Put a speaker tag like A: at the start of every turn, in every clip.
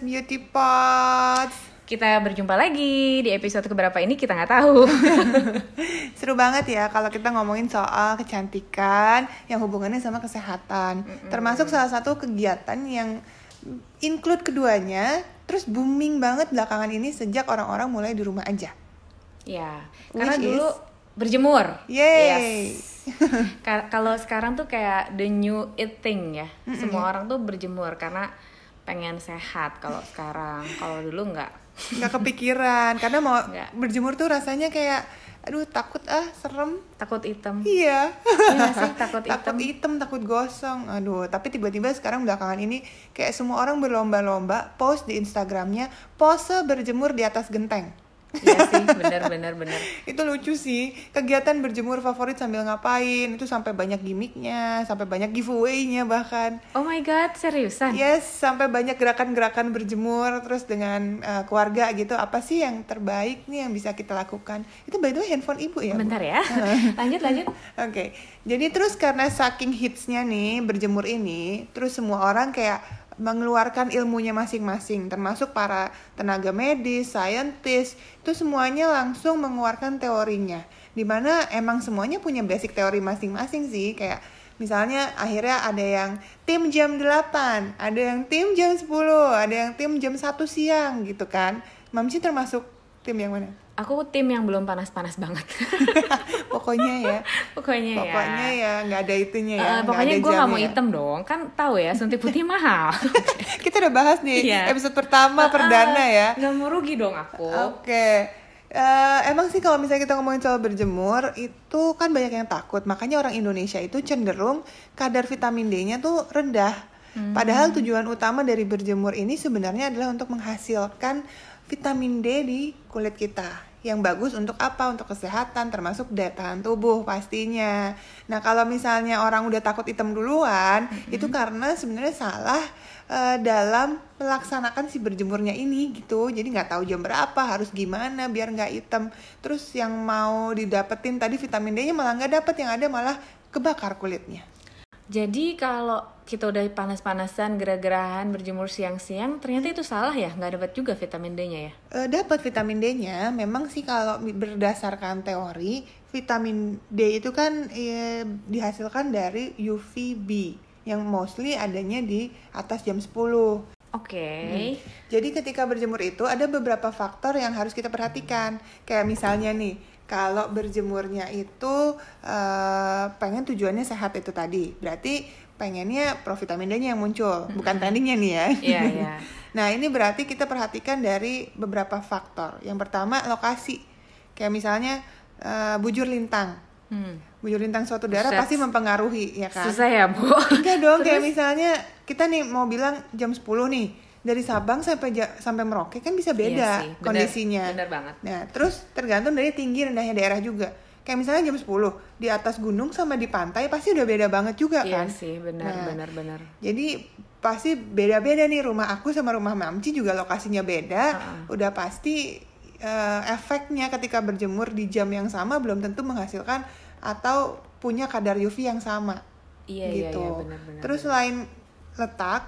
A: podcast Beauty Pots.
B: Kita berjumpa lagi di episode keberapa ini kita nggak tahu.
A: Seru banget ya kalau kita ngomongin soal kecantikan yang hubungannya sama kesehatan. Termasuk salah satu kegiatan yang include keduanya, terus booming banget belakangan ini sejak orang-orang mulai di rumah aja.
B: ya, karena
A: Which
B: dulu
A: is-
B: berjemur.
A: Yeay.
B: Yes. Ka- Kalau sekarang tuh kayak the new eating ya. Semua orang tuh berjemur karena pengen sehat kalau sekarang. Kalau dulu nggak.
A: Nggak kepikiran karena mau
B: Nggak.
A: berjemur tuh rasanya kayak aduh takut ah serem
B: Takut hitam.
A: Iya.
B: Iya sih takut
A: takut
B: hitam.
A: hitam, takut gosong. Aduh, tapi tiba-tiba sekarang belakangan ini kayak semua orang berlomba-lomba post di Instagramnya pose berjemur di atas genteng.
B: Iya sih, bener bener bener.
A: Itu lucu sih. Kegiatan berjemur favorit sambil ngapain itu sampai banyak gimmicknya, sampai banyak giveaway-nya bahkan.
B: Oh my god, seriusan?
A: Yes, sampai banyak gerakan-gerakan berjemur terus dengan uh, keluarga gitu. Apa sih yang terbaik nih yang bisa kita lakukan? Itu by the way handphone ibu ya? Bu?
B: Bentar ya. lanjut lanjut.
A: Oke, jadi terus karena saking hitsnya nih berjemur ini, terus semua orang kayak mengeluarkan ilmunya masing-masing, termasuk para tenaga medis, saintis, itu semuanya langsung mengeluarkan teorinya. Di mana emang semuanya punya basic teori masing-masing sih, kayak misalnya akhirnya ada yang tim jam 8, ada yang tim jam 10, ada yang tim jam 1 siang gitu kan. Mamci termasuk tim yang mana?
B: Aku tim yang belum panas-panas banget.
A: Pokoknya ya.
B: pokoknya, ya.
A: Pokoknya ya nggak ada itunya ya. Nggak
B: pokoknya gue nggak mau hitam dong, kan tahu ya suntik putih mahal.
A: Kita udah bahas di
B: Iya.
A: episode pertama perdana ya.
B: Nggak mau rugi dong aku.
A: Oke. Eh, emang sih kalau misalnya kita ngomongin soal berjemur itu kan banyak yang takut. Makanya orang Indonesia itu cenderung kadar vitamin D-nya tuh rendah.
B: Hmm.
A: Padahal tujuan utama dari berjemur ini sebenarnya adalah untuk menghasilkan vitamin D di kulit kita. Yang bagus untuk apa? Untuk kesehatan termasuk daya tahan tubuh pastinya. Nah, kalau misalnya orang udah takut hitam duluan,
B: Hmm.
A: itu karena sebenarnya salah eh, dalam melaksanakan si berjemurnya ini gitu jadi nggak tahu jam berapa harus gimana biar nggak hitam terus yang mau didapetin tadi vitamin D nya malah nggak dapet yang ada malah kebakar kulitnya
B: Jadi kalau kita udah panas-panasan, gerah-gerahan, berjemur siang-siang, ternyata itu salah ya, nggak dapat juga vitamin D-nya ya.
A: Eh, dapat vitamin D nya memang sih kalau berdasarkan teori vitamin D itu kan eh, dihasilkan dari UVB yang mostly adanya di atas jam 10
B: Oke.
A: Jadi ketika berjemur itu ada beberapa faktor yang harus kita perhatikan. Kayak misalnya nih, kalau berjemurnya itu eh, pengen tujuannya sehat itu tadi, berarti pengennya provitamin D-nya yang muncul, bukan trendingnya nih ya.
B: Iya, iya.
A: Nah ini berarti kita perhatikan dari beberapa faktor. Yang pertama lokasi, kayak misalnya eh, bujur lintang.
B: Hmm.
A: Bujur lintang suatu daerah pasti mempengaruhi, ya kan?
B: Susah ya, Bu.
A: Enggak dong, kayak misalnya kita nih mau bilang jam 10 nih dari Sabang sampai Ja- sampai Merauke kan bisa beda
B: Iya sih, bener-
A: kondisinya.
B: bener banget.
A: Nah, terus tergantung dari tinggi rendahnya daerah juga. Kayak misalnya jam 10 di atas gunung sama di pantai pasti udah beda banget juga
B: Iya
A: kan.
B: sih, benar,
A: Nah,
B: benar, benar.
A: Jadi pasti beda-beda nih rumah aku sama rumah Mamci juga lokasinya beda.
B: Uh-uh.
A: Udah pasti eh, efeknya ketika berjemur di jam yang sama belum tentu menghasilkan atau punya kadar UV yang sama
B: Iya, iya,
A: gitu.
B: iya, benar, benar.
A: Terus selain letak,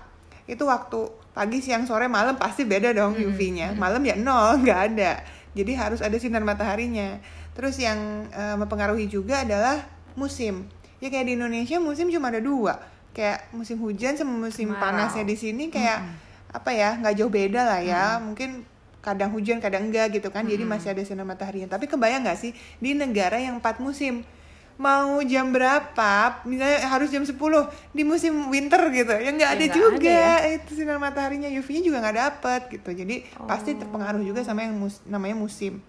A: itu waktu pagi, siang, sore, malam pasti beda dong UV-nya. Malam ya nol, nggak ada. Jadi harus ada sinar mataharinya. Terus yang eh, mempengaruhi juga adalah musim. Ya kayak di Indonesia musim cuma ada dua. Kayak musim hujan sama musim
B: Kemarau.
A: panasnya di sini kayak apa ya nggak jauh beda lah ya. Mungkin kadang hujan kadang enggak gitu kan. Jadi masih ada sinar mataharinya. Tapi kebayang nggak sih di negara yang empat musim mau jam berapa misalnya harus jam 10 di musim winter gitu ya nggak
B: Ya,
A: ada
B: nggak
A: juga
B: ada
A: itu sinar mataharinya UV-nya juga nggak dapet gitu jadi pasti terpengaruh juga sama yang mus- namanya musim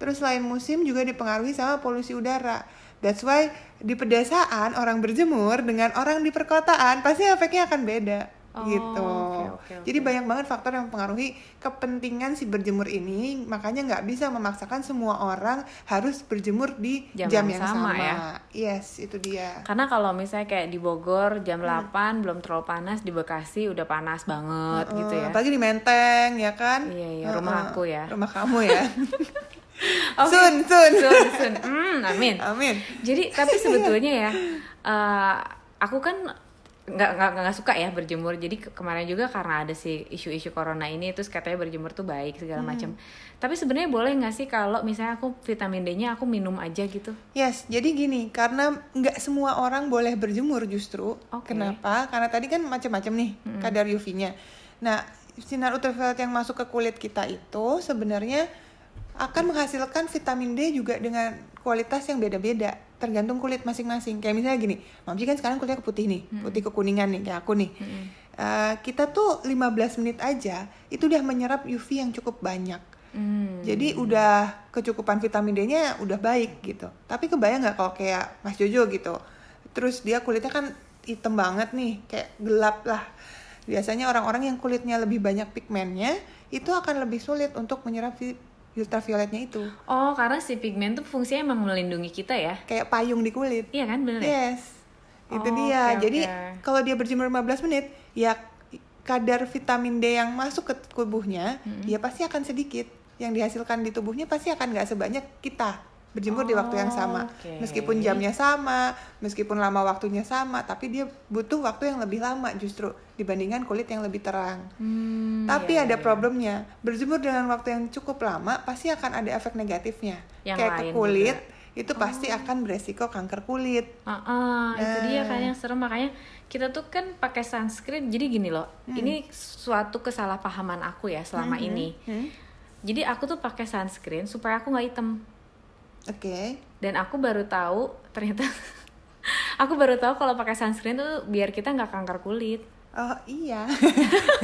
A: terus selain musim juga dipengaruhi sama polusi udara. That's why di pedesaan orang berjemur dengan orang di perkotaan pasti efeknya akan beda.
B: Oh,
A: gitu.
B: oke, oke, oke.
A: jadi banyak banget faktor yang mempengaruhi kepentingan si berjemur ini. Makanya nggak bisa memaksakan semua orang harus berjemur di
B: Jam
A: jam,
B: yang
A: yang
B: sama
A: sama,
B: ya.
A: yes itu dia.
B: Karena kalau misalnya kayak di Bogor jam 8 belum terlalu panas, di Bekasi udah panas banget gitu
A: Eh,
B: ya.
A: apalagi di Menteng ya kan?
B: Iya, iya, rumah
A: eh,
B: aku ya.
A: rumah kamu ya
B: Oke.
A: sun sun
B: Sun, sun. Hmm, amin.
A: amin
B: Jadi tapi sebetulnya ya, eh, aku kan nggak nggak nggak suka ya berjemur jadi ke- kemarin juga karena ada si isu-isu corona ini terus katanya berjemur tuh baik segala
A: Hmm.
B: macam tapi sebenarnya boleh nggak sih kalau misalnya aku vitamin D-nya aku minum aja gitu
A: Yes, jadi gini, karena nggak semua orang boleh berjemur justru.
B: Oke.
A: Kenapa? Karena tadi kan macam-macam nih kadar UV-nya. Nah, sinar ultraviolet yang masuk ke kulit kita itu sebenarnya akan menghasilkan vitamin D juga dengan kualitas yang beda-beda, tergantung kulit masing-masing. Kayak misalnya gini, Mamsi kan sekarang kulitnya putih nih, putih kekuningan nih kayak aku nih. Eh, kita tuh 15 menit aja itu udah menyerap UV yang cukup banyak.
B: Hmm.
A: Jadi udah kecukupan vitamin D-nya udah baik gitu. Tapi kebayang nggak kalau kayak Mas Jojo gitu. Terus dia kulitnya kan hitam banget nih, kayak gelap lah. Biasanya orang-orang yang kulitnya lebih banyak pigmennya itu akan lebih sulit untuk menyerap ultravioletnya itu.
B: oh karena si pigmen tuh fungsinya emang melindungi kita ya
A: Kayak payung di kulit.
B: iya kan bener ya
A: Yes. Itu
B: Oh,
A: dia.
B: oke,
A: Jadi kalau dia berjemur 15 menit, ya kadar vitamin D yang masuk ke tubuhnya, ya pasti akan sedikit. Yang dihasilkan di tubuhnya pasti akan nggak sebanyak kita berjemur di waktu yang sama.
B: Oke.
A: Meskipun jamnya sama, meskipun lama waktunya sama, tapi dia butuh waktu yang lebih lama justru dibandingkan kulit yang lebih terang.
B: Hmm,
A: Tapi
B: iya,
A: ada
B: iya.
A: problemnya. Berjemur dengan waktu yang cukup lama pasti akan ada efek negatifnya.
B: Yang
A: Kayak ke kulit
B: juga. Oh.
A: itu pasti akan beresiko kanker kulit.
B: Ah, ah, itu dia
A: Nah.
B: kan yang serem makanya kita tuh kan pakai sunscreen jadi gini loh ini suatu kesalahpahaman aku ya selama ini
A: Hmm?
B: jadi aku tuh pakai sunscreen supaya aku nggak hitam
A: Oke.
B: dan aku baru tahu ternyata aku baru tahu kalau pakai sunscreen tuh biar kita nggak kanker kulit
A: Oh iya.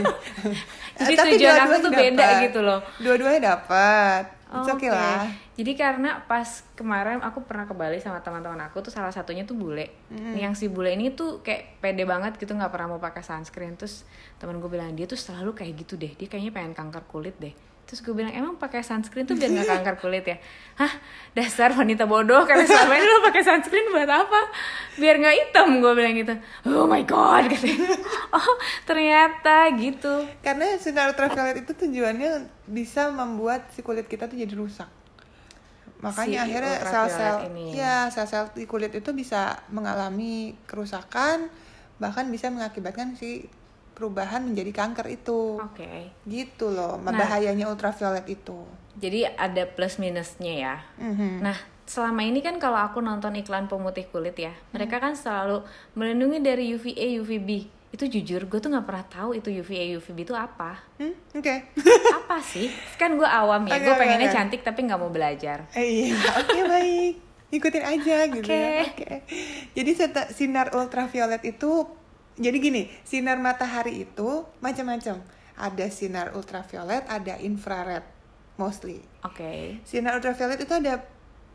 B: Jadi
A: Tapi
B: tujuan aku tuh beda gitu loh.
A: Dua-duanya dapat. It's okay
B: Oke.
A: lah.
B: Jadi karena pas kemarin aku pernah ke Bali sama teman-teman aku tuh salah satunya tuh bule. Yang si bule ini tuh kayak pede banget gitu nggak pernah mau pakai sunscreen. Terus temen gue bilang dia tuh selalu kayak gitu deh. Dia kayaknya pengen kanker kulit deh. Terus gue bilang emang pakai sunscreen tuh biar nggak kanker kulit ya? Hah dasar wanita bodoh karena selama ini lo pakai sunscreen buat apa? Biar nggak hitam gue bilang gitu. Oh my god katanya. Oh ternyata gitu.
A: Karena sinar ultraviolet itu tujuannya bisa membuat si kulit kita tuh jadi rusak. Makanya
B: Si
A: akhirnya sel-sel ya sel-sel di kulit itu bisa mengalami kerusakan bahkan bisa mengakibatkan si perubahan menjadi kanker itu.
B: Oke.
A: Gitu loh,
B: Nah.
A: bahayanya ultraviolet itu.
B: Jadi ada plus minusnya ya.
A: Mhm.
B: Nah, selama ini kan kalau aku nonton iklan pemutih kulit ya, mereka kan selalu melindungi dari UVA, UVB. Itu jujur, gue tuh nggak pernah tahu itu UVA, UVB itu apa.
A: Hmm, Oke.
B: apa sih? Kan gue awam ya,
A: Oke,
B: gue pengennya
A: oke.
B: cantik tapi nggak mau belajar.
A: Eh, iya, oke baik. Ikutin aja gitu ya.
B: Oke.
A: Oke. Jadi sinar ultraviolet itu jadi gini, sinar matahari itu macam-macam. Ada sinar ultraviolet, ada infrared mostly.
B: Oke.
A: Sinar ultraviolet itu ada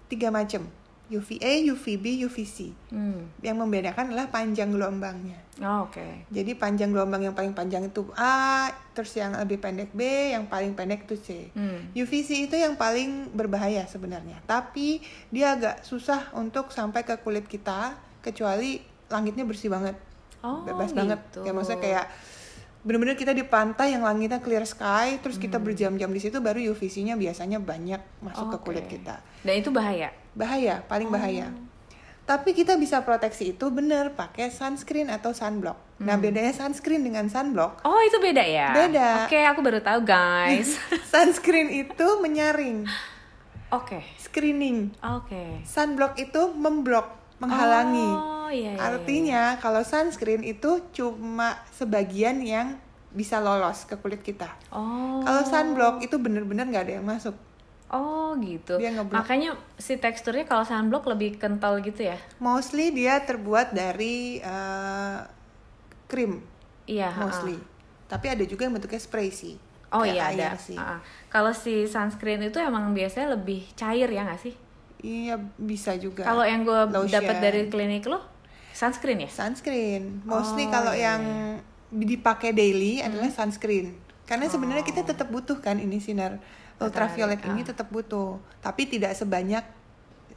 A: tiga macam. UVA, UVB, UVC.
B: Hmm.
A: Yang membedakan adalah panjang gelombangnya.
B: Oh, Oke.
A: Jadi panjang gelombang yang paling panjang itu A, terus yang lebih pendek B, yang paling pendek itu C.
B: Hmm.
A: UVC itu yang paling berbahaya sebenarnya, tapi dia agak susah untuk sampai ke kulit kita kecuali langitnya bersih banget,
B: Oh,
A: bebas banget.
B: gitu.
A: Kayak maksudnya kayak bener-bener kita di pantai yang langitnya clear sky, terus kita
B: Hmm.
A: berjam-jam di situ baru UVC-nya biasanya banyak masuk ke kulit kita.
B: Dan itu bahaya.
A: Bahaya, paling bahaya.
B: Oh.
A: Tapi kita bisa proteksi itu bener pakai sunscreen atau sunblock. Nah
B: Hmm.
A: bedanya sunscreen dengan sunblock,
B: Oh, itu beda ya?
A: Beda.
B: Oke, aku baru tahu, guys.
A: sunscreen itu menyaring,
B: Oke.
A: screening.
B: Oke.
A: Sunblock itu memblok, menghalangi.
B: Oh, iya, iya, iya.
A: Artinya kalau sunscreen itu cuma sebagian yang bisa lolos ke kulit kita.
B: Oh.
A: Kalau sunblock itu bener-bener nggak ada yang masuk.
B: Oh gitu.
A: Dia ngeblok.
B: Makanya si teksturnya kalau sunblock lebih kental gitu ya?
A: Mostly dia terbuat dari eh, krim,
B: Iya.
A: mostly. Tapi ada juga yang bentuknya spray sih.
B: Oh
A: Kayak
B: iya ada.
A: sih.
B: Ha-ha. Kalau si sunscreen itu emang biasanya lebih cair ya nggak sih?
A: Iya bisa juga.
B: Kalau yang gue dapat dari klinik lo, sunscreen ya?
A: sunscreen, mostly
B: Oh,
A: kalau
B: iya,
A: yang dipakai daily adalah sunscreen. Karena sebenarnya kita tetap butuh kan ini sinar ultraviolet
B: Matahari,
A: ini tetap butuh, tapi tidak sebanyak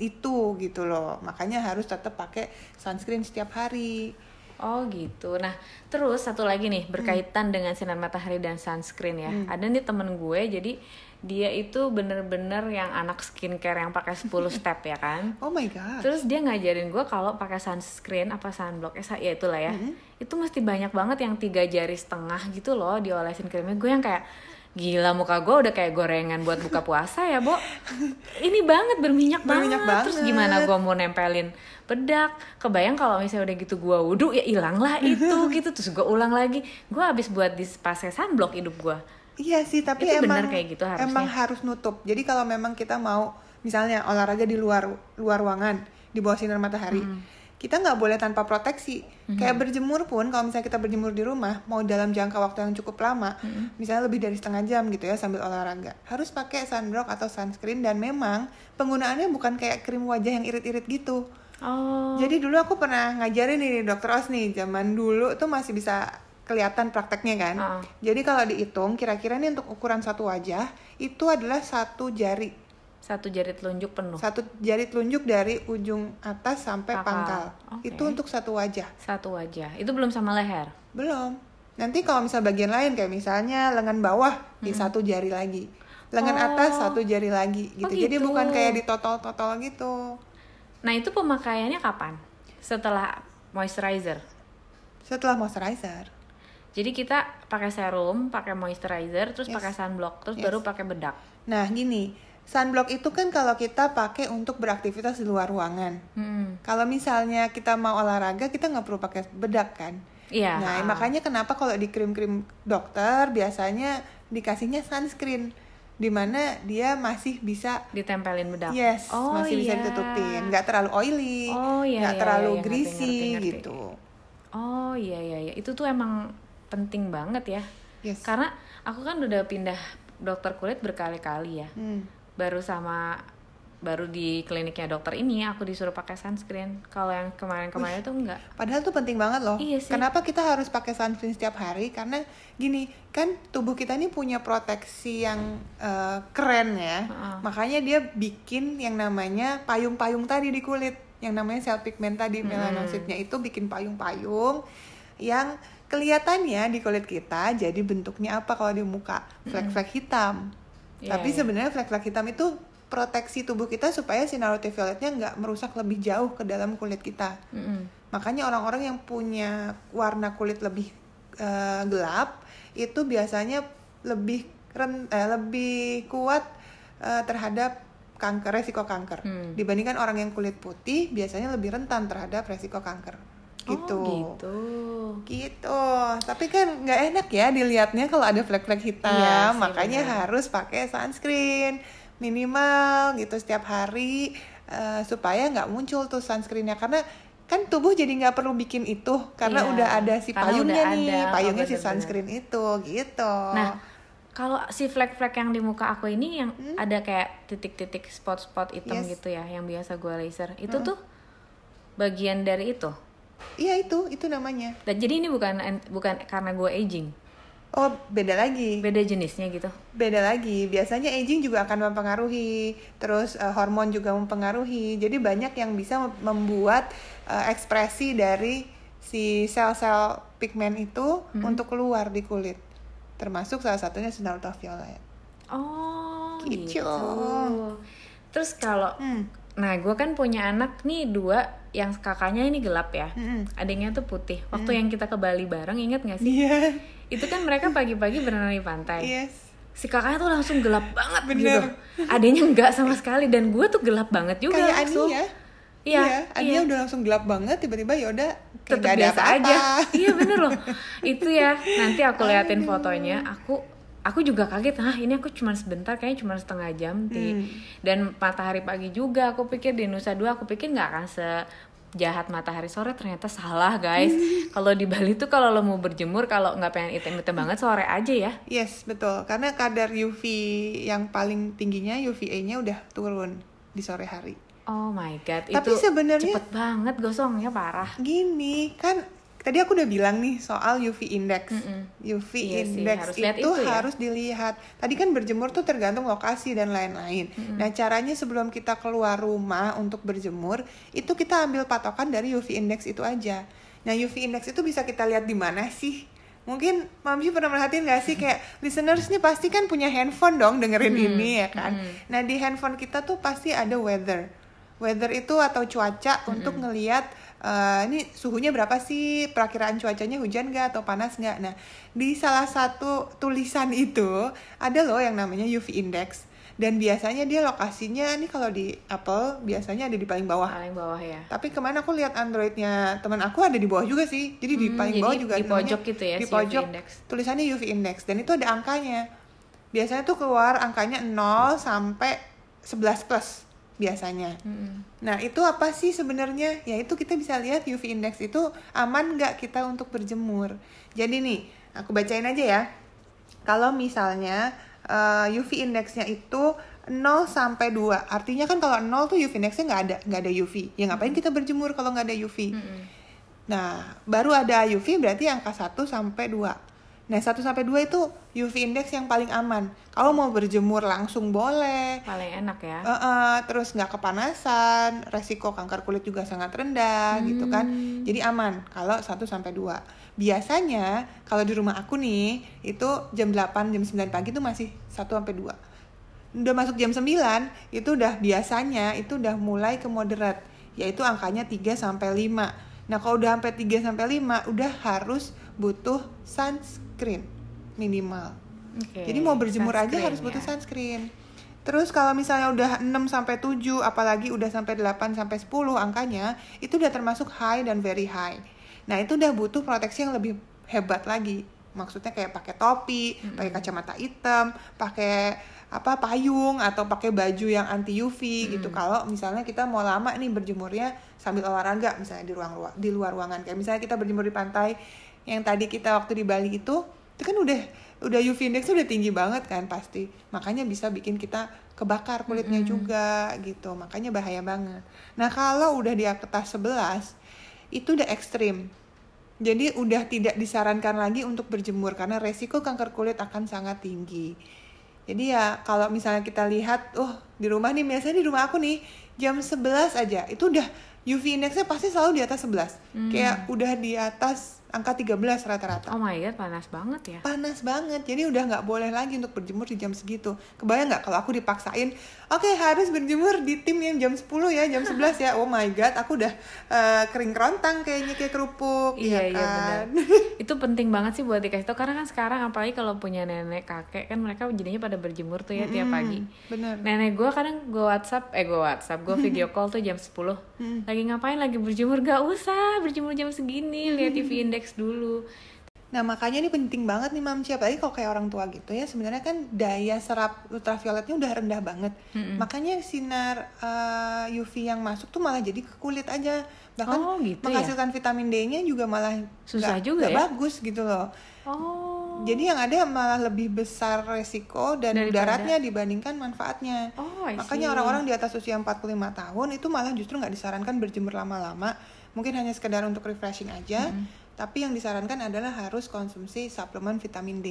A: itu gitu loh. Makanya harus tetap pakai sunscreen setiap hari.
B: Oh gitu. Nah terus satu lagi nih berkaitan dengan sinar matahari dan sunscreen ya. Ada nih temen gue jadi dia itu bener-bener yang anak skincare yang pakai 10 step ya kan.
A: Oh my god.
B: Terus dia ngajarin gue kalau pakai sunscreen apa sunblock, eh, ya itulah ya. Itu mesti banyak banget yang tiga jari setengah gitu loh diolesin krimnya. Gue yang kayak gila muka gue udah kayak gorengan buat buka puasa ya, Bo. Ini banget berminyak,
A: Berminyak
B: banget. Terus
A: banget.
B: gimana gue mau nempelin bedak? Kebayang kalau misalnya udah gitu gue wudhu ya hilang lah itu gitu. Terus gue ulang lagi. Gue habis buat di pakai sunblock hidup gue.
A: Iya sih, tapi
B: Itu
A: emang
B: benar kayak gitu harusnya.
A: emang harus nutup. Jadi kalau memang kita mau misalnya olahraga di luar luar ruangan di bawah sinar matahari, kita nggak boleh tanpa proteksi. Kayak berjemur pun kalau misalnya kita berjemur di rumah mau dalam jangka waktu yang cukup lama, misalnya lebih dari setengah jam gitu ya sambil olahraga, harus pakai sunblock atau sunscreen dan memang penggunaannya bukan kayak krim wajah yang irit-irit gitu.
B: Oh.
A: Jadi dulu aku pernah ngajarin nih dokter Os nih, zaman dulu tuh masih bisa kelihatan prakteknya kan.
B: Ah.
A: Jadi kalau dihitung kira-kira nih untuk ukuran satu wajah itu adalah satu jari,
B: Satu jari telunjuk penuh.
A: satu jari telunjuk dari ujung atas sampai
B: Pangkal.
A: pangkal.
B: Oke.
A: Itu untuk satu wajah.
B: Satu wajah. Itu belum sama leher.
A: Belum. Nanti kalau misal bagian lain kayak misalnya lengan bawah di satu jari lagi. Lengan
B: Oh.
A: atas satu jari lagi gitu.
B: Oh,
A: Jadi
B: gitu.
A: bukan kayak ditotol-totol gitu.
B: Nah itu pemakaiannya kapan? Setelah moisturizer.
A: Setelah moisturizer.
B: Jadi kita pakai serum, pakai moisturizer, terus
A: Yes.
B: pakai sunblock, terus
A: Yes.
B: baru pakai bedak.
A: Nah, gini, sunblock itu kan kalau kita pakai untuk beraktivitas di luar ruangan.
B: Hmm.
A: Kalau misalnya kita mau olahraga, kita nggak perlu pakai bedak kan?
B: Iya.
A: Nah, makanya kenapa kalau di krim-krim dokter biasanya dikasihnya sunscreen, di mana dia masih bisa
B: ditempelin bedak.
A: yes
B: Oh,
A: masih bisa
B: iya.
A: ditutupin, nggak terlalu oily,
B: Oh, iya,
A: nggak
B: iya,
A: terlalu
B: iya, ngerti,
A: greasy
B: ngerti, ngerti.
A: gitu.
B: Oh iya iya iya. Itu tuh emang penting banget ya.
A: Yes.
B: Karena aku kan udah pindah dokter kulit berkali-kali ya.
A: Hmm.
B: Baru sama baru di kliniknya dokter ini aku disuruh pakai sunscreen. Kalau yang kemarin-kemarin tuh enggak.
A: Padahal tuh penting banget loh.
B: Iya sih.
A: Kenapa kita harus pakai sunscreen setiap hari? Karena gini, kan tubuh kita ini punya proteksi yang eh, keren ya.
B: Heeh.
A: Makanya dia bikin yang namanya payung-payung tadi di kulit. Yang namanya sel pigment tadi melanositnya itu bikin payung-payung yang kelihatannya di kulit kita jadi bentuknya apa kalau di muka? Flek-flek hitam.
B: Iya,
A: Tapi
B: iya.
A: sebenarnya flek-flek hitam itu proteksi tubuh kita supaya sinar ultravioletnya nggak merusak lebih jauh ke dalam kulit kita.
B: Mm-mm.
A: Makanya orang-orang yang punya warna kulit lebih eh, gelap itu biasanya lebih ren, eh, lebih kuat eh, terhadap kanker resiko kanker
B: Hmm.
A: dibandingkan orang yang kulit putih biasanya lebih rentan terhadap resiko kanker. Gitu.
B: Oh, gitu.
A: Gitu. Tapi kan nggak enak ya dilihatnya kalau ada flek-flek hitam.
B: Iya
A: makanya
B: benar.
A: harus pakai sunscreen minimal gitu setiap hari eh, supaya nggak muncul tuh sunscreennya karena kan tubuh jadi nggak perlu bikin itu karena
B: Iya,
A: udah ada si payungnya nih,
B: ada, oh,
A: payungnya si sunscreen itu gitu.
B: Nah, kalau si flek-flek yang di muka aku ini yang ada kayak titik-titik spot-spot hitam
A: Hmm? Yes.
B: gitu ya, yang biasa gue laser. Itu tuh bagian dari itu.
A: Iya itu, itu namanya.
B: Dan jadi ini bukan bukan karena gue aging.
A: Oh, beda lagi.
B: Beda jenisnya gitu.
A: beda lagi. Biasanya aging juga akan mempengaruhi, terus eh, hormon juga mempengaruhi. Jadi banyak yang bisa mem- membuat eh, ekspresi dari si sel-sel pigmen itu untuk keluar di kulit. Termasuk salah satunya sinar ultraviolet.
B: Oh,
A: Gitu.
B: gitu. Terus kalau
A: Hmm.
B: Nah, gue kan punya anak nih dua yang kakaknya ini gelap ya.
A: Mm-mm.
B: Adiknya tuh putih. Waktu yang kita ke Bali bareng, inget gak sih?
A: Iya.
B: Itu kan mereka pagi-pagi berenang di pantai.
A: Yes.
B: Si kakaknya tuh langsung gelap banget
A: Bener.
B: gitu. Adanya enggak sama sekali dan gue tuh gelap banget juga
A: Kayak
B: langsung.
A: Ania.
B: Iya,
A: Ania
B: iya.
A: udah langsung gelap banget, tiba-tiba yaudah
B: Tetep
A: nggak ada
B: biasa
A: apa-apa.
B: aja. Iya bener loh. Itu ya. Nanti aku liatin fotonya. Aku aku juga kaget. Hah ini aku cuma sebentar. Kayaknya cuma setengah jam. Di,
A: Hmm.
B: Dan matahari pagi juga. Aku pikir di Nusa Dua. Aku pikir nggak akan sejahat matahari sore. Ternyata salah guys. kalau di Bali tuh kalau lo mau berjemur. Kalau nggak pengen hitam-hitam banget sore aja ya.
A: Yes, betul. Karena kadar UV yang paling tingginya UVA-nya udah turun di sore hari.
B: Oh my god.
A: Tapi
B: itu
A: sebenarnya-
B: cepet banget gosongnya parah.
A: Gini, kan tadi aku udah bilang nih soal UV index.
B: Mm-mm.
A: UV
B: Iya sih,
A: index
B: harus
A: itu,
B: itu ya.
A: harus dilihat. Tadi kan berjemur tuh tergantung lokasi dan lain-lain. Nah, caranya sebelum kita keluar rumah untuk berjemur, itu kita ambil patokan dari UV index itu aja. Nah UV index itu bisa kita lihat di mana sih? Mungkin Mamsi pernah merhatiin gak sih kayak listeners nih pasti kan punya handphone dong dengerin
B: Hmm,
A: ini ya kan.
B: hmm.
A: Nah di handphone kita tuh pasti ada weather. Weather itu atau cuaca
B: Hmm.
A: untuk ngelihat eh, ini suhunya berapa sih, perakiraan cuacanya hujan gak atau panas gak. Nah di salah satu tulisan itu ada loh yang namanya UV index. Dan biasanya dia lokasinya nih kalau di Apple biasanya ada di paling bawah.
B: paling bawah ya
A: Tapi ke mana aku lihat Androidnya teman aku ada di bawah juga sih. Jadi di
B: Hmm,
A: paling
B: jadi
A: bawah juga
B: di
A: ada namanya-
B: pojok gitu ya,
A: Di
B: si UV
A: pojok
B: index.
A: tulisannya UV index dan itu ada angkanya. Biasanya tuh keluar angkanya 0 sampai 11 plus biasanya.
B: Mm-mm.
A: Nah itu apa sih sebenarnya? Ya itu kita bisa lihat UV index itu aman nggak kita untuk berjemur. Jadi nih aku bacain aja ya. Kalau misalnya eh, UV indexnya itu 0 sampai 2 Artinya kan kalau 0 tuh UV indexnya nggak ada nggak ada UV. Ya ngapain kita berjemur kalau nggak ada UV?
B: Mm-mm.
A: Nah, baru ada UV berarti angka 1 sampai 2. Nah, 1 sampai 2 itu UV index yang paling aman. Kalau mau berjemur langsung boleh.
B: paling enak ya
A: Eh, eh, terus nggak kepanasan, resiko kanker kulit juga sangat rendah gitu kan.
B: Hmm.
A: Jadi aman kalau 1 sampai 2. Biasanya kalau di rumah aku nih itu jam 8 jam 9 pagi itu masih 1 sampai 2. Udah masuk jam 9 itu udah biasanya itu udah mulai ke moderate yaitu angkanya 3 sampai 5. Nah, kalau udah sampai 3 sampai 5 udah harus butuh sunscreen minimal.
B: Oke,
A: Jadi mau berjemur aja
B: sunscreen
A: harus butuh
B: ya.
A: sunscreen. Terus kalau misalnya udah 6 sampai 7, apalagi udah sampai 8 sampai 10 angkanya, itu udah termasuk high dan very high. Nah, itu udah butuh proteksi yang lebih hebat lagi. Maksudnya kayak pakai topi, pakai kacamata hitam, pakai apa payung atau pakai baju yang anti UV gitu. Kalau misalnya kita mau lama nih berjemurnya sambil olahraga misalnya di ruang ruang di luar ruangan kayak misalnya kita berjemur di pantai yang tadi kita waktu di Bali itu itu kan udah udah UV index udah tinggi banget kan pasti. Makanya bisa bikin kita kebakar kulitnya juga gitu. Makanya bahaya banget. Nah kalau udah di atas 11 itu udah ekstrim. Jadi udah tidak disarankan lagi untuk berjemur karena resiko kanker kulit akan sangat tinggi. Jadi ya kalau misalnya kita lihat oh di rumah nih biasanya di rumah aku nih jam 11 aja. Itu udah UV indexnya pasti selalu di atas 11 kayak udah di atas angka 13 rata-rata.
B: Oh my god panas banget ya.
A: Panas banget. Jadi udah nggak boleh lagi untuk berjemur di jam segitu. Kebayang nggak kalau aku dipaksain oke harus berjemur di tim yang jam 10 ya jam 11 ya. Oh my god aku udah eh, kering kerontang kayaknya kayak kerupuk
B: Iya
A: ya
B: iya
A: kan?
B: benar. Itu penting banget sih buat dikasih tau karena kan sekarang apalagi kalau punya nenek kakek kan mereka jadinya pada berjemur tuh ya tiap pagi.
A: bener
B: Nenek gue kadang gue WhatsApp, eh gue WhatsApp, gue video call tuh jam 10 Lagi ngapain? Lagi berjemur? Gak usah berjemur jam segini, lihat UV index dulu.
A: Nah makanya ini penting banget nih Mamci apalagi kalau kayak orang tua gitu ya sebenarnya kan daya serap ultravioletnya udah rendah banget. Makanya sinar eh, UV yang masuk tuh malah jadi ke kulit aja. Bahkan
B: Oh, gitu ya?
A: menghasilkan vitamin D-nya juga malah
B: Susah
A: nggak-
B: juga
A: nggak
B: ya?
A: bagus gitu loh.
B: Oh.
A: jadi yang ada malah lebih besar resiko dan
B: Daripada-
A: mudaratnya dibandingkan manfaatnya.
B: Oh,
A: makanya orang-orang di atas usia 45 tahun itu malah justru nggak disarankan berjemur lama-lama. Mungkin hanya sekedar untuk refreshing aja tapi yang disarankan adalah harus konsumsi suplemen vitamin D.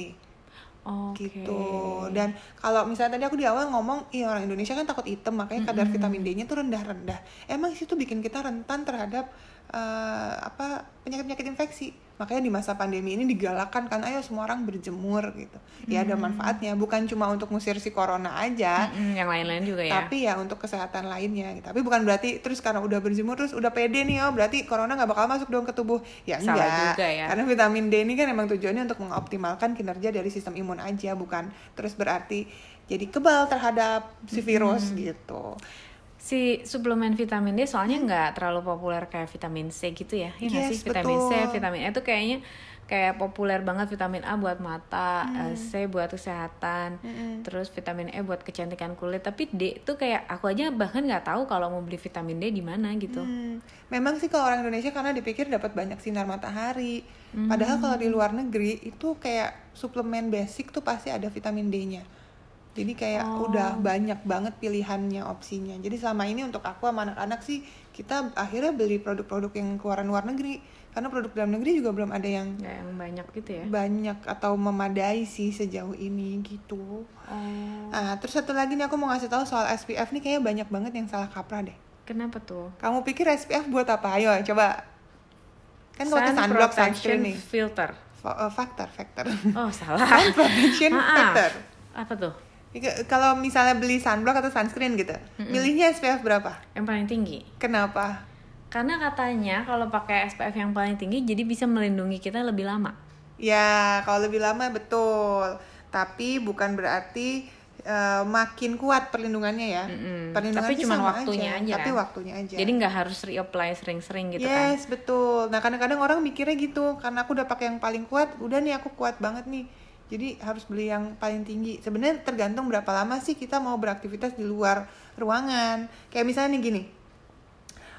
B: Oke.
A: gitu. Dan kalau misalnya tadi aku di awal ngomong iya orang Indonesia kan takut hitam makanya kadar vitamin D-nya tuh rendah-rendah. Emang sih itu bikin kita rentan terhadap eh, apa penyakit-penyakit infeksi. Makanya di masa pandemi ini digalakan kan ayo semua orang berjemur gitu. Ya ada manfaatnya. Bukan cuma untuk ngusir si corona aja
B: Mm-mm, yang lain-lain juga ya.
A: tapi ya untuk kesehatan lainnya gitu. tapi bukan berarti terus karena udah berjemur terus udah pede nih oh berarti corona nggak bakal masuk dong ke tubuh. Ya
B: Salah
A: enggak.
B: juga ya.
A: karena vitamin D ini kan emang tujuannya untuk mengoptimalkan kinerja dari sistem imun aja bukan terus berarti jadi kebal terhadap si virus gitu
B: Si suplemen vitamin D soalnya nggak terlalu populer kayak vitamin C gitu ya. Nggak
A: Yes,
B: sih vitamin C, vitamin E itu kayaknya kayak populer banget vitamin A buat mata,
A: Hmm.
B: C buat kesehatan, terus vitamin E buat kecantikan kulit. Tapi D itu kayak aku aja bahkan nggak tahu kalau mau beli vitamin D di mana gitu.
A: Hmm, memang sih kalau orang Indonesia karena dipikir dapat banyak sinar matahari. Padahal kalau di luar negeri itu kayak suplemen basic tuh pasti ada vitamin D-nya. Jadi kayak udah banyak banget pilihannya opsinya. Jadi selama ini untuk aku sama anak-anak sih kita akhirnya beli produk-produk yang keluaran luar negeri. Karena produk dalam negeri juga belum ada yang
B: Nggak yang banyak gitu ya.
A: banyak atau memadai sih sejauh ini gitu.
B: Oh,
A: Ah, terus satu lagi nih aku mau ngasih tahu soal SPF nih kayaknya banyak banget yang salah kaprah deh.
B: kenapa tuh?
A: Kamu pikir SPF buat apa? Ayo coba Kan kalau
B: Sun
A: sunblock sunscreen nih.
B: filter.
A: Fa- eh, Factor, factor.
B: Oh salah.
A: Sun protection factor.
B: Apa tuh?
A: Kalau misalnya beli sunblock atau sunscreen gitu, milihnya SPF berapa?
B: Yang paling tinggi.
A: Kenapa?
B: Karena katanya kalau pakai SPF yang paling tinggi jadi bisa melindungi kita lebih lama.
A: Ya, kalau lebih lama betul. Tapi bukan berarti eh, makin kuat perlindungannya ya.
B: Mm-mm.
A: Perlindungannya
B: Tapi cuma waktunya aja,
A: Tapi
B: kan?
A: waktunya aja.
B: Jadi nggak harus reapply sering-sering gitu kan.
A: yes, betul. Nah, kadang-kadang orang mikirnya gitu, karena aku udah pakai yang paling kuat, udah nih aku kuat banget nih. Jadi harus beli yang paling tinggi. Sebenarnya tergantung berapa lama sih kita mau beraktivitas di luar ruangan. Kayak misalnya nih gini.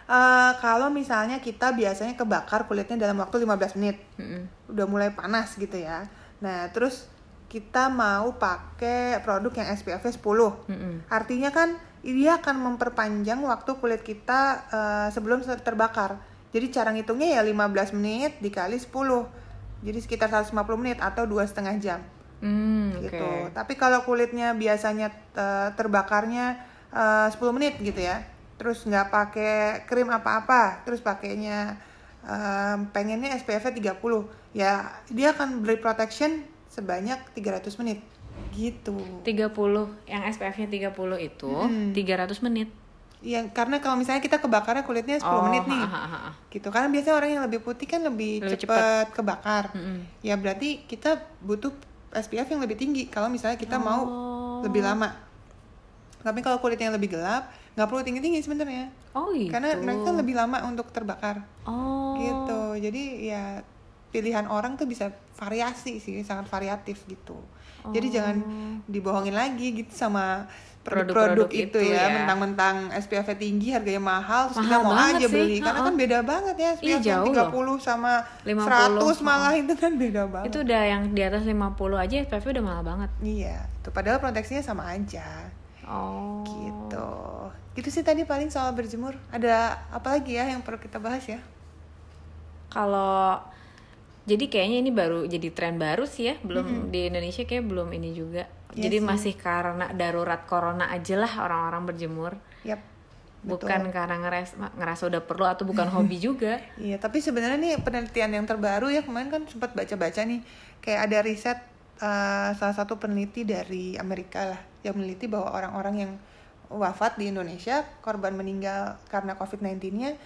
A: eh, kalau misalnya kita biasanya kebakar kulitnya dalam waktu 15 menit,
B: Mm-mm.
A: udah mulai panas gitu ya. Nah, terus kita mau pakai produk yang SPF-nya 10.
B: Mm-mm.
A: Artinya kan dia akan memperpanjang waktu kulit kita eh, sebelum terbakar. Jadi cara ngitungnya ya 15 menit dikali 10. Jadi sekitar 150 menit atau dua setengah jam
B: Hmm,
A: gitu. Tapi kalau kulitnya biasanya eh, terbakarnya eh, 10 menit gitu ya. Terus nggak pakai krim apa-apa, terus pakainya eh, pengennya SPF-nya 30. Ya, dia akan beri protection sebanyak 300 menit. Gitu.
B: 30 yang SPF-nya 30 itu
A: Mm-mm.
B: 300 menit.
A: Ya, karena kalau misalnya kita kebakarnya kulitnya 10
B: Oh,
A: menit nih.
B: ha, ha, ha.
A: Gitu. Karena biasanya orang yang lebih putih kan lebih,
B: Lebih
A: cepat kebakar.
B: Mm-mm.
A: Ya berarti kita butuh SPF yang lebih tinggi kalau misalnya kita mau
B: Oh.
A: lebih lama. Tapi kalau kulit yang lebih gelap, nggak perlu tinggi-tinggi sebenarnya.
B: Oh gitu.
A: Karena mereka lebih lama untuk terbakar.
B: Oh.
A: Gitu. Jadi ya pilihan orang tuh bisa variasi sih, sangat variatif gitu. Jadi
B: Oh.
A: jangan dibohongin lagi gitu sama
B: Produk-produk
A: itu,
B: itu
A: ya,
B: ya.
A: mentang-mentang SPF tinggi harganya mahal, terus kita
B: Mahal
A: mau
B: banget
A: aja
B: sih,
A: beli karena
B: ha-ha.
A: kan beda banget ya SPF yang
B: jauh
A: 30 sama
B: 50,
A: 100 malah itu kan beda banget.
B: Itu udah yang di atas 50 aja SPF udah mahal banget.
A: Iya, itu padahal proteksinya sama aja.
B: Oh.
A: Gitu. Gitu sih tadi paling soal berjemur. Ada apa lagi ya yang perlu kita bahas ya?
B: Kalau jadi kayaknya ini baru jadi tren baru sih ya, belum di Indonesia kayak belum ini juga.
A: Iya
B: jadi
A: sih.
B: masih karena darurat corona aja lah orang-orang berjemur.
A: Yap.
B: Bukan karena ngeres, ngerasa udah perlu atau bukan hobi juga.
A: Iya, tapi sebenarnya nih penelitian yang terbaru ya kemarin kan sempat baca-baca nih kayak ada riset eh, salah satu peneliti dari Amerika lah yang meneliti bahwa orang-orang yang wafat di Indonesia korban meninggal karena COVID-19-nya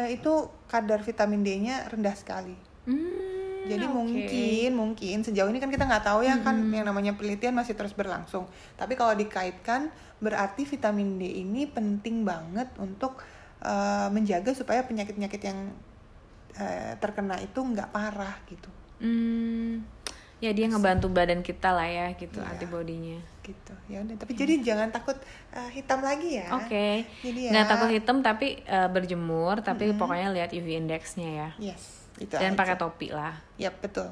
A: eh, itu kadar vitamin D-nya rendah sekali.
B: Hmm,
A: Jadi
B: oke.
A: mungkin mungkin sejauh ini kan kita nggak tahu ya kan yang namanya penelitian masih terus berlangsung. Tapi kalau dikaitkan berarti vitamin D ini penting banget untuk eh, menjaga supaya penyakit-penyakit yang eh, terkena itu nggak parah gitu.
B: Hmm, ya dia ngebantu badan kita lah ya gitu
A: Iya.
B: antibodinya.
A: Gitu. Ya udah. Tapi jadi jangan takut eh, hitam lagi ya.
B: Oke.
A: Jadi ya.
B: Nggak takut hitam tapi eh, berjemur tapi pokoknya lihat UV indexnya ya.
A: Yes. Itu
B: Dan
A: aja.
B: pakai topi lah.
A: Yap betul.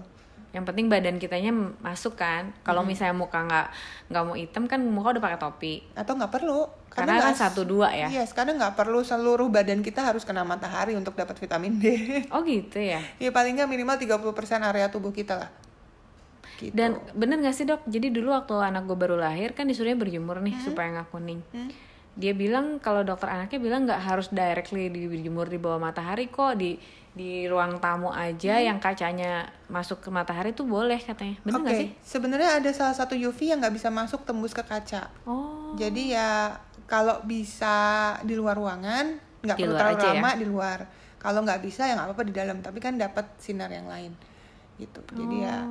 B: Yang penting badan kitanya masuk kan. Kalau misalnya muka nggak nggak mau hitam kan muka udah pakai topi.
A: Atau nggak perlu.
B: Karena kan
A: nggak-
B: satu dua ya.
A: Iya, sekarang nggak perlu seluruh badan kita harus kena matahari untuk dapat vitamin D.
B: Oh gitu ya.
A: Ya paling nggak minimal 30% area tubuh kita lah. Gitu.
B: Dan bener gak sih dok? Jadi dulu waktu anak gue baru lahir kan disuruhnya berjemur nih
A: Hmm.
B: supaya nggak kuning. Dia bilang kalau dokter anaknya bilang nggak harus directly dijemur di bawah matahari kok di di ruang tamu aja
A: Hmm.
B: yang kacanya masuk ke matahari tuh boleh katanya. Bener
A: Oke,
B: nggak sih?
A: sebenarnya ada salah satu UV yang nggak bisa masuk tembus ke kaca.
B: Oh.
A: Jadi ya kalau bisa di luar ruangan, nggak perlu terlalu
B: aja ya?
A: lama di luar. Kalau nggak bisa ya nggak apa-apa di dalam, tapi kan dapat sinar yang lain. Gitu. Jadi ya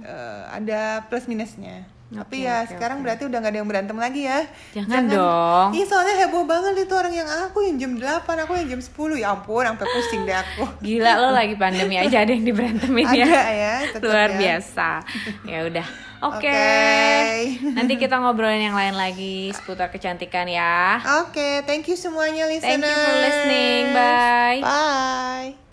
A: eh, ada plus minusnya. Tapi ya
B: oke,
A: sekarang
B: oke.
A: berarti udah nggak ada yang berantem lagi ya.
B: Jangan dong.
A: Ih soalnya heboh banget itu orang yang aku yang jam 8, aku yang jam 10. Ya ampun, sampai pusing deh aku.
B: Gila lo lagi pandemi aja ada yang diberantemin ya.
A: Ada ya,
B: Luar
A: ya.
B: biasa. Ya udah. Oke.
A: Oke.
B: Nanti kita ngobrolin yang lain lagi seputar kecantikan ya.
A: Oke, thank you semuanya listeners.
B: Thank you for listening. Bye.
A: Bye.